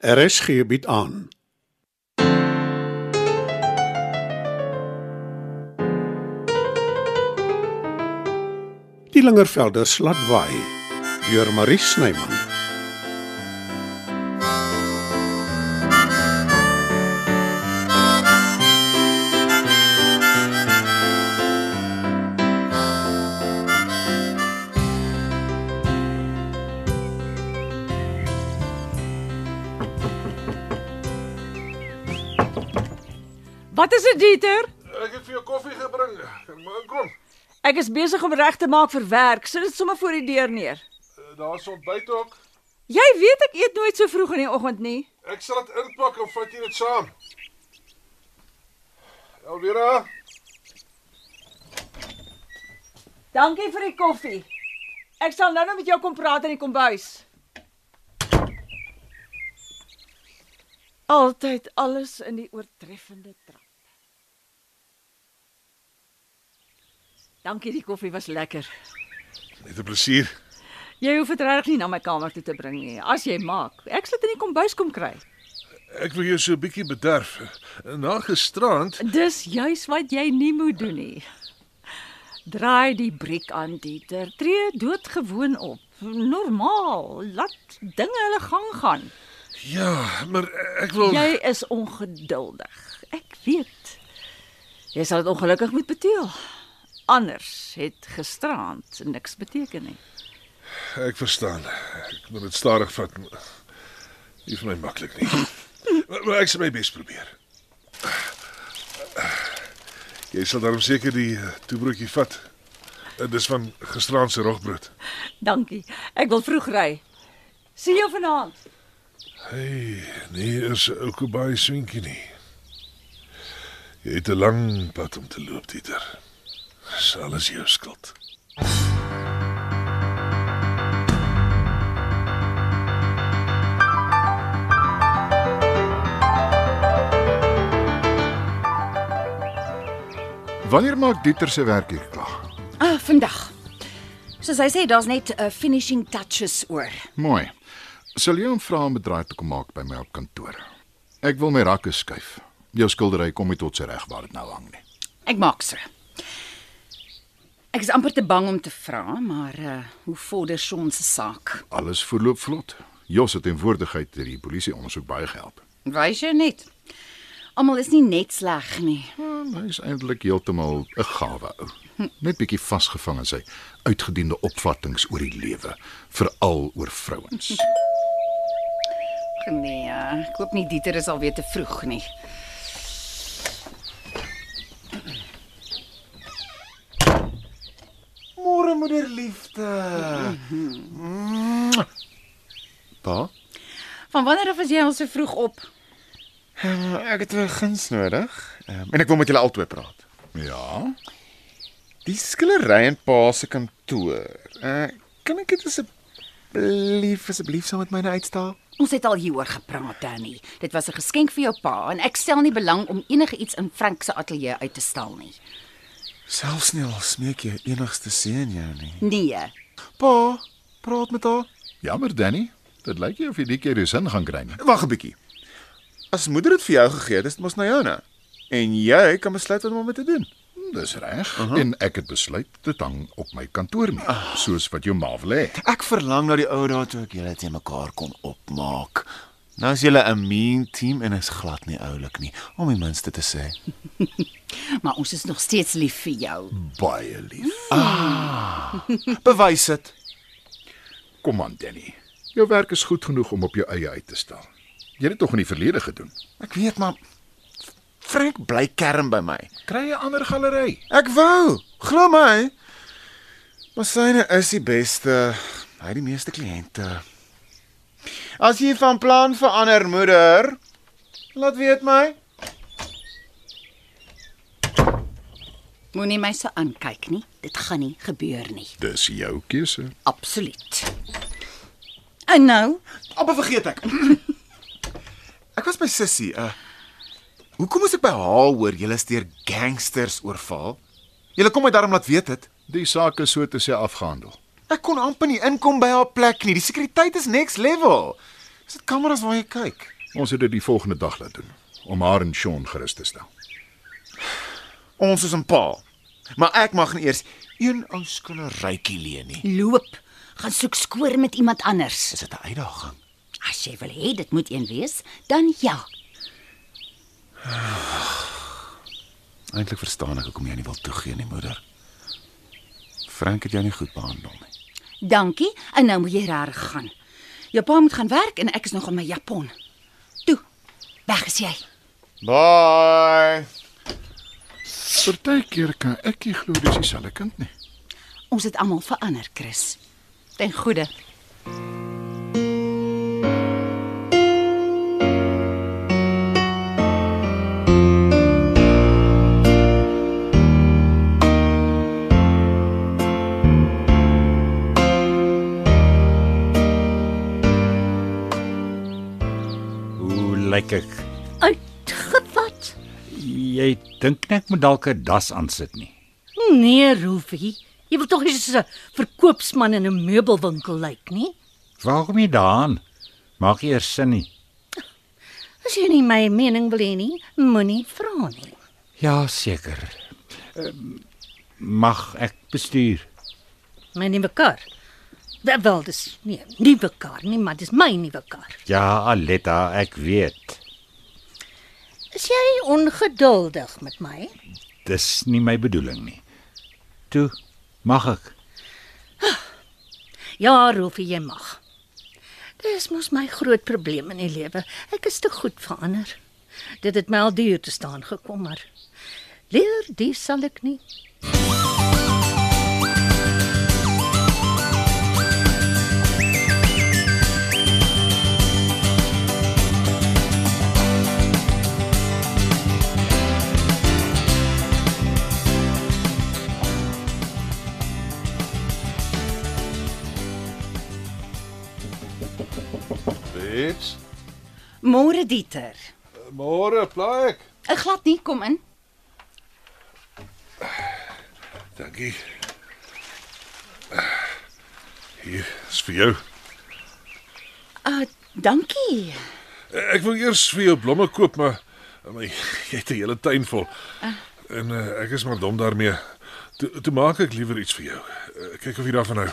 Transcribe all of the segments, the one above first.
RSG bied aan. Die Lingervelde slatwaai deur Marie Snyman. Wat is dit, Dieter? Ek het vir jou koffie gebring. Maar kom, Ek is besig om reg te maak vir werk. Sit dit sommer voor die deur neer. daar's ontbyt ook. Jy weet ek eet nooit so vroeg in die oggend nie. Ek sal dit inpak en vat jy dit saam. Elvira, Dankie vir die koffie. Ek sal nou nou met jou kom praat in die kombuis. Altyd alles in die oortreffende trap. Dankie, die koffie was lekker. net 'n plesier. Jy hoef dit regtig nie na my kamer toe te bring nie, as jy maak. Ek sal dit in die kombuis kom kry. Ek wil jou so 'n bietjie bederf. Na gisterand, Dis juis wat jy nie moet doen nie. Draai die briek aan, Dieter. Tree doodgewoon op. Normaal. Laat dinge hulle gang gaan. ja, maar ek wil Jy is ongeduldig. Ek weet. Jy sal dit ongelukkig moet beteel. Anders het gisteraand niks beteken nie. ek verstaan. Ek moet dit stadig vat. Nie vir my maklik nie. maar, maar ek sal my bes probeer. Jy sal daarom seker die eh, toebroodjie vat. Dit is van gisterand se rogbrood. Dankie. Ek wil vroeg ry. Sien jou vanaand. Hey, nee, is ook 'n baie swinkie nie. Jy het 'n lang pad om te loop, Dieter. Dis alles jou skuld. Wanneer maak Dieter se werk hier klaar? Ah, vandag. Soos hy sê, daar's net 'n uh, finishing touches oor. Mooi. Sal jy hom vra om 'n draai te kom maak by my op kantoor? Ek wil my rakke skuif. Jou skildery kom nie tot sy reg waar dit nou hang nie. Ek maak so. Ek is amper te bang om te vra, maar uh hoe vorder Shaun se saak? Alles verloop vlot. Jos het teenwoordigheid deur die polisie ondersoek baie gehelp. Wys jy net. Almal is nie net sleg nie. En hy is eintlik heeltemal 'n gawe ou. Net bietjie vasgevang in sy uitgediende opvattinge oor die lewe, veral oor vrouens. Nee, uh, ek hoop nie Dieter is alweer te vroeg nie. Môre moederliefde. Pa, Van wanneer af is jy al so vroeg op? uh, ek het 'n guns nodig. Um, en ek wil met julle albei praat. Ja. Die skillery in pa se kantoor. Uh, kan ek dit asseblief asseblief saam met myne uitstel? Ons het al hieroor gepraat, Danny. Dit was 'n geskenk vir jou pa en ek stel nie belang om enige iets in Frank se ateljee uit te stal nie. Selfs nie al smeek jy enigste seën jou nie. Nee. Pa, praat met haar. Jammer Danny, dit lyk nie of jy die keer die sin gaan kry nie. Wag 'n bietjie. As moeder dit vir jou gegee het, is dit mos nou joune. En jy kan besluit wat om mee te doen. Dis reg. Uh -huh. En ek het besluit dit hang op my kantoormuur, uh. soos wat jou ma wil hê. Ek verlang na die ou dae toe ek julle teen mekaar kon opmaak. Nou is julle 'n mean team en is glad nie oulik nie, om die minste te sê. Maar ons is nog steeds lief vir jou. Baie lief. Bewys dit. Kom aan Danny. Jou werk is goed genoeg om op jou eie uit te staan. Jy het dit tog in die verlede gedoen. Ek weet maar Frank bly kerm by my. Kry 'n ander galery. Ek wou, glo my. Maar syne is die beste. Hy het die meeste kliënte. As jy van plan verander, moeder, laat weet my. Moenie my so aankyk nie. Dit gaan nie gebeur nie. Dis jou keuse. Absoluut. En nou, Amper vergeet ek. ek was by Sissie. Uh Hoekom moes ek by haar hoor julle is deur gangsters oorval? Julle kom my daarom laat weet dit. Die saak is so te sê afgehandel. Ek kon amper nie inkom by haar plek nie. Die sekuriteit is next level. Is dit kameras waar jy kyk? Ons het dit die volgende dag laat doen om haar en Sean gerus te stel. Ons is 'n pa. Maar ek mag nie eers een ou skillerytjie leen nie. Loop, gaan soek skoor met iemand anders. Is dit 'n uitdaging? As jy wil hê dit moet een wees, dan ja. Eintlik verstaan ek hoekom jy nie wil toegee nie, moeder. Frank het jou nie goed behandel nie. Dankie. En nou moet jy reg gaan. Jou pa moet gaan werk en ek is nog in my Japon. Toe. Weg is jy. Bye. Partykeer kan ek nie glo dis dieselfde kind nie. Ons het almal verander, Chris. Ten goeie. Lyk ek? Uitgevat? Jy dink net ek moet dalk 'n das aansit nie. Nee, Rufie. Jy wil tog nie soos 'n verkoopsman in 'n meubelwinkel lyk nie. Waarom jy daan? Maak nie eers sin nie. As jy nie my mening wil hê nie, moenie vra nie. Ja, seker. Ehm, Mag ek bestuur? My nuwe kar. Wel, wel dis nie nuwe kar nie, maar dis my nuwe kar. Ja, Aletta, ek weet. Is jy ongeduldig met my? Dis nie my bedoeling nie. Toe, mag ek? Ja, Rufie, jy mag. Dis mos my groot probleem in die lewe. Ek is te goed vir ander. Dit het my al duur te staan gekom, maar leer die sal ek nie. Bets. Môre Dieter. Môre, plaai ek. Ek glad nie kom in. Dankie. Hier, is vir jou. Uh, dankie. Ek wou eers vir jou blomme koop, maar maar jy het 'n hele tuin vol. En uh, ek is maar dom daarmee. Toe toe maak ek liewer iets vir jou. Uh, kyk of jy daarvan hou.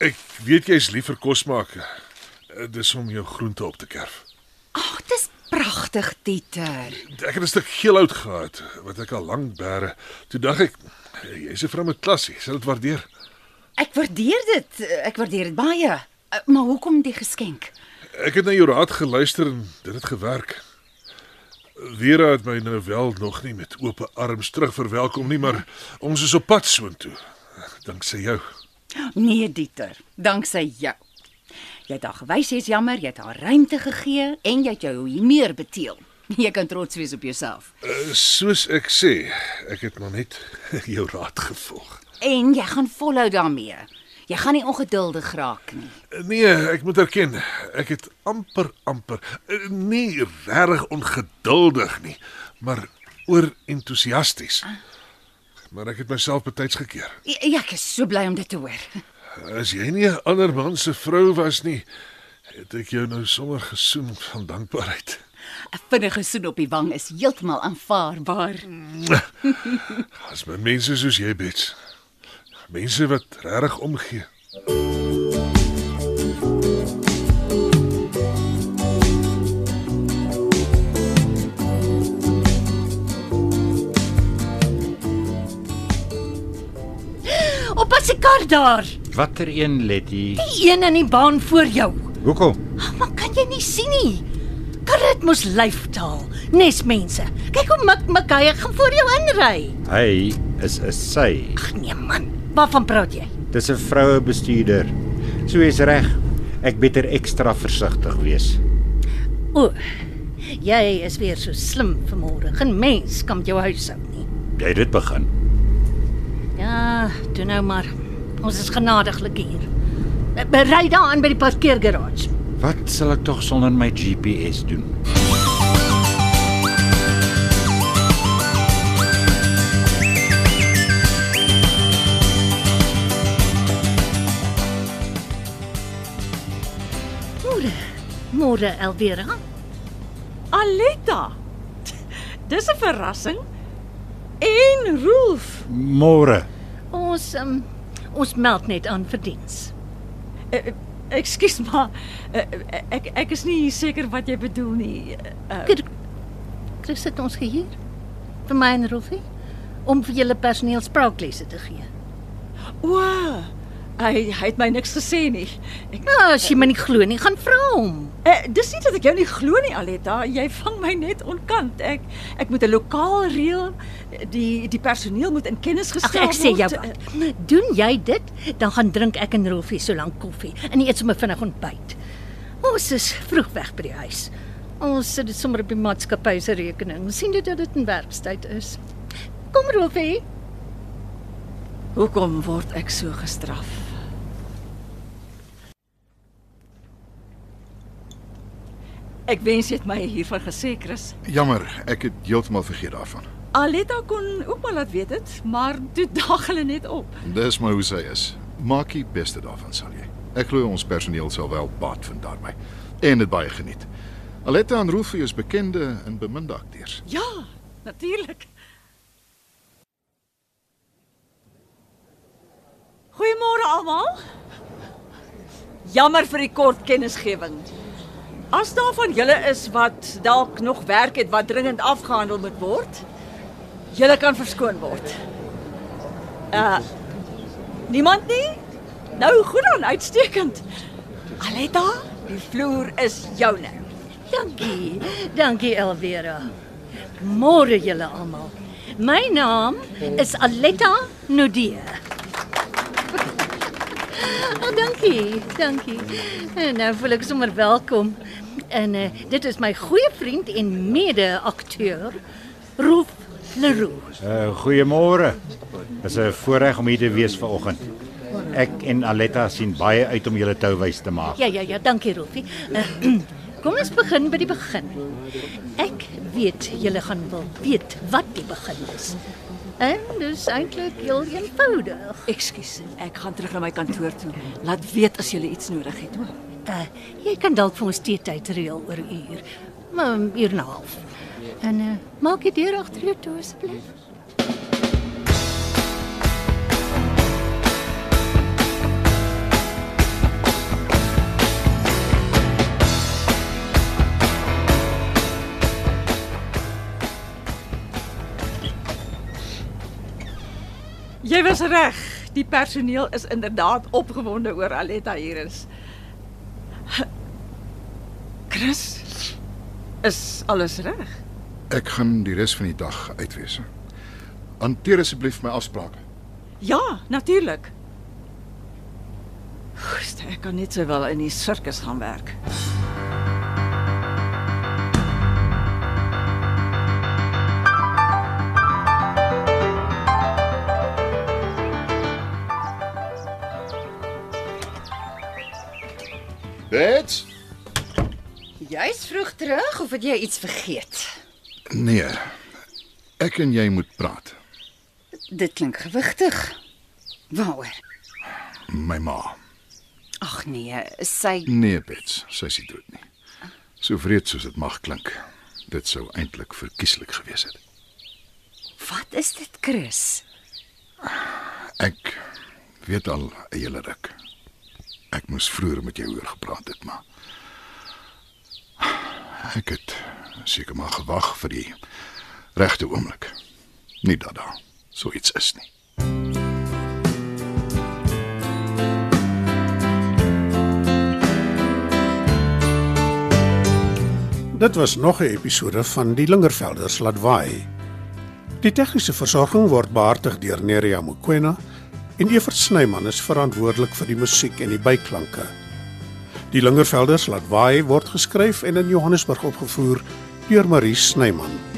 Ek weet jy's lief vir kos maak. Uh, dis om jou groente op te kerf. Ag, dis pragtig, Dieter. Ek het 'n stuk geelhout gehad wat ek al lank bære. Toe dink ek jy's 'n vrou met klasie, sal dit waardeer. Ek waardeer dit. Ek waardeer dit baie. Uh, maar hoekom die geskenk? Ek het na jou raad geluister en dit het gewerk. Vera het my nou wel nog nie met oop arms terug verwelkom nie, maar ons is op pad soontoe. Danksy jou. Nee, Dieter, danksy jou. Jy het haar gewys jy's jammer, jy het haar ruimte gegee en jy het jou hier meer beteel. Jy kan trots wees op jouself. Uh, soos ek sê, ek het maar net jou raad gevolg. En jy gaan volhou daarmee. Jy gaan nie ongeduldig raak nie. Nee, ek moet erken, ek het amper amper eh, nie regtig ongeduldig nie, maar oor entoesiasties. Maar ek het myself betyds gekeer. Ja, ja, ek is so bly om dit te hoor. As jy nie 'n ander man se vrou was nie, het ek jou nou sommer gesoen van dankbaarheid. 'n Vinnige soen op die wang is heeltemal aanvaarbaar. As mense soos jy bets. Mense wat regtig omgee. Kar daar. Watter een, Letty? Die een in die baan voor jou. Hoekom? Maar kan jy nie sien nie? Karret mos lyftaal. Nes mense. Kyk hoe mik mik hy gaan voor jou inry. Hy is 'n sy. Ag nee man, waarvan praat jy? Dis 'n vroue bestuurder. So is reg. Ek beter ekstra versigtig wees. O. Jy is weer so slim vanmôre. Geen mens kan met jou huishou nie. Jy het dit begin. Ja, toe nou maar. Ons is genadiglik hier. Bery daar aan by die parkeergarage. Wat sal ek tog sonder my GPS doen? Môre. Môre Elvira. Aletta. Dis 'n verrassing. En Rolf. Môre. Ons um, ons meld net aan vir diens. Uh, Ekskuus maar uh, ek ek is nie seker wat jy bedoel nie. Uh, Chris het ons gehuur vir my en Rolfie om vir julle personeel spraaklesse te gee. o, hy hy het my niks gesê nie. Ek Nou, as jy my nie glo nie, gaan vra hom. uh, dis nie dat ek jou nie glo nie Aletta, jy vang my net onkant. Ek ek moet 'n lokaal reël. Die die personeel moet in kennis Ag gestel ek sê jou word. wat. Doen jy dit, dan gaan drink ek en Rolfie so lank koffie en eet sommer vinnig ontbyt. Ons is vroeg weg by die huis. Ons sit dit sommer op die maatskappy se rekening. sien dit dat dit in werkstyd is. Kom Rolfie. Hoekom word ek so gestraf? Ek wens jy het my hiervan gesê, Chris. Jammer, ek het heeltemal vergeet daarvan. Aletta kon ook maar laat weet dit, maar toe daag hulle net op. Dis maar hoe sy is. Maak die beste daarvan, sal jy. Ek glo ons personeel sal wel baat vind daarmee en dit baie geniet. Aletta en Rolfie is bekende en beminde akteurs. Ja, natuurlik. Goeiemôre almal. Jammer vir die kort kennisgewing. As daar van julle is wat dalk nog werk het wat dringend afgehandel moet word, julle kan verskoon word. Uh Niemand nie? Nou goed dan, uitstekend. Aletta, die vloer is joune. Dankie. Dankie Elvira. Môre julle almal. My naam is Aletta Nudee. Oh, dankie, dankie. En nou voel ek sommer welkom. En uh, dit is my goeie vriend en mede-akteur Rolf Leroux. Uh goeiemôre. Dis 'n voorreg om hier te wees vanoggend. Ek en Aletta sien baie uit om julle touwys te maak. Ja, ja, ja, dankie Rolfie. Uh, kom ons begin by die begin. Ek weet julle gaan wil weet wat die begin is. En dis eintlik heel eenvoudig. Ekskuus, ek gaan terug na my kantoor toe. Laat weet as jy iets nodig het, hoor. Uh, jy kan dalk vir ons teetyd reël oor 'n uur. Maar 'n uur en 'n half. En uh, maak die deur agter jou toe asseblief. Jy was reg. Die personeel is inderdaad opgewonde oor Aletta hier is. Chris, is alles reg? Ek gaan die res van die dag uitwees. Hanteer asseblief my afsprake. Ja, natuurlik. Ek kan net sowel in die sirkus gaan werk. Bets? Jy's vroeg terug of het jy iets vergeet? Nee. Ek en jy moet praat. Dit klink gewigtig. Waaroor? My ma. Ag nee, sy Nee, Bets, sy is nie dood nie. So vreed soos dit mag klink. Dit sou eintlik verkieslik gewees het. Wat is dit, Chris? Ek weet al 'n hele ruk. Ek moes vroeër met jou oor gepraat het, maar ek het seker maar gewag vir die regte oomblik. Nie dat daar so iets is nie. Dit was nog 'n episode van Die Lingervelders laat waai. Die tegniese versorging word behartig deur Neriya Mukwena en Evert Snyman is verantwoordelik vir die musiek en die byklanke. Die Lingervelders laat waai word geskryf en in Johannesburg opgevoer deur Marie Snyman.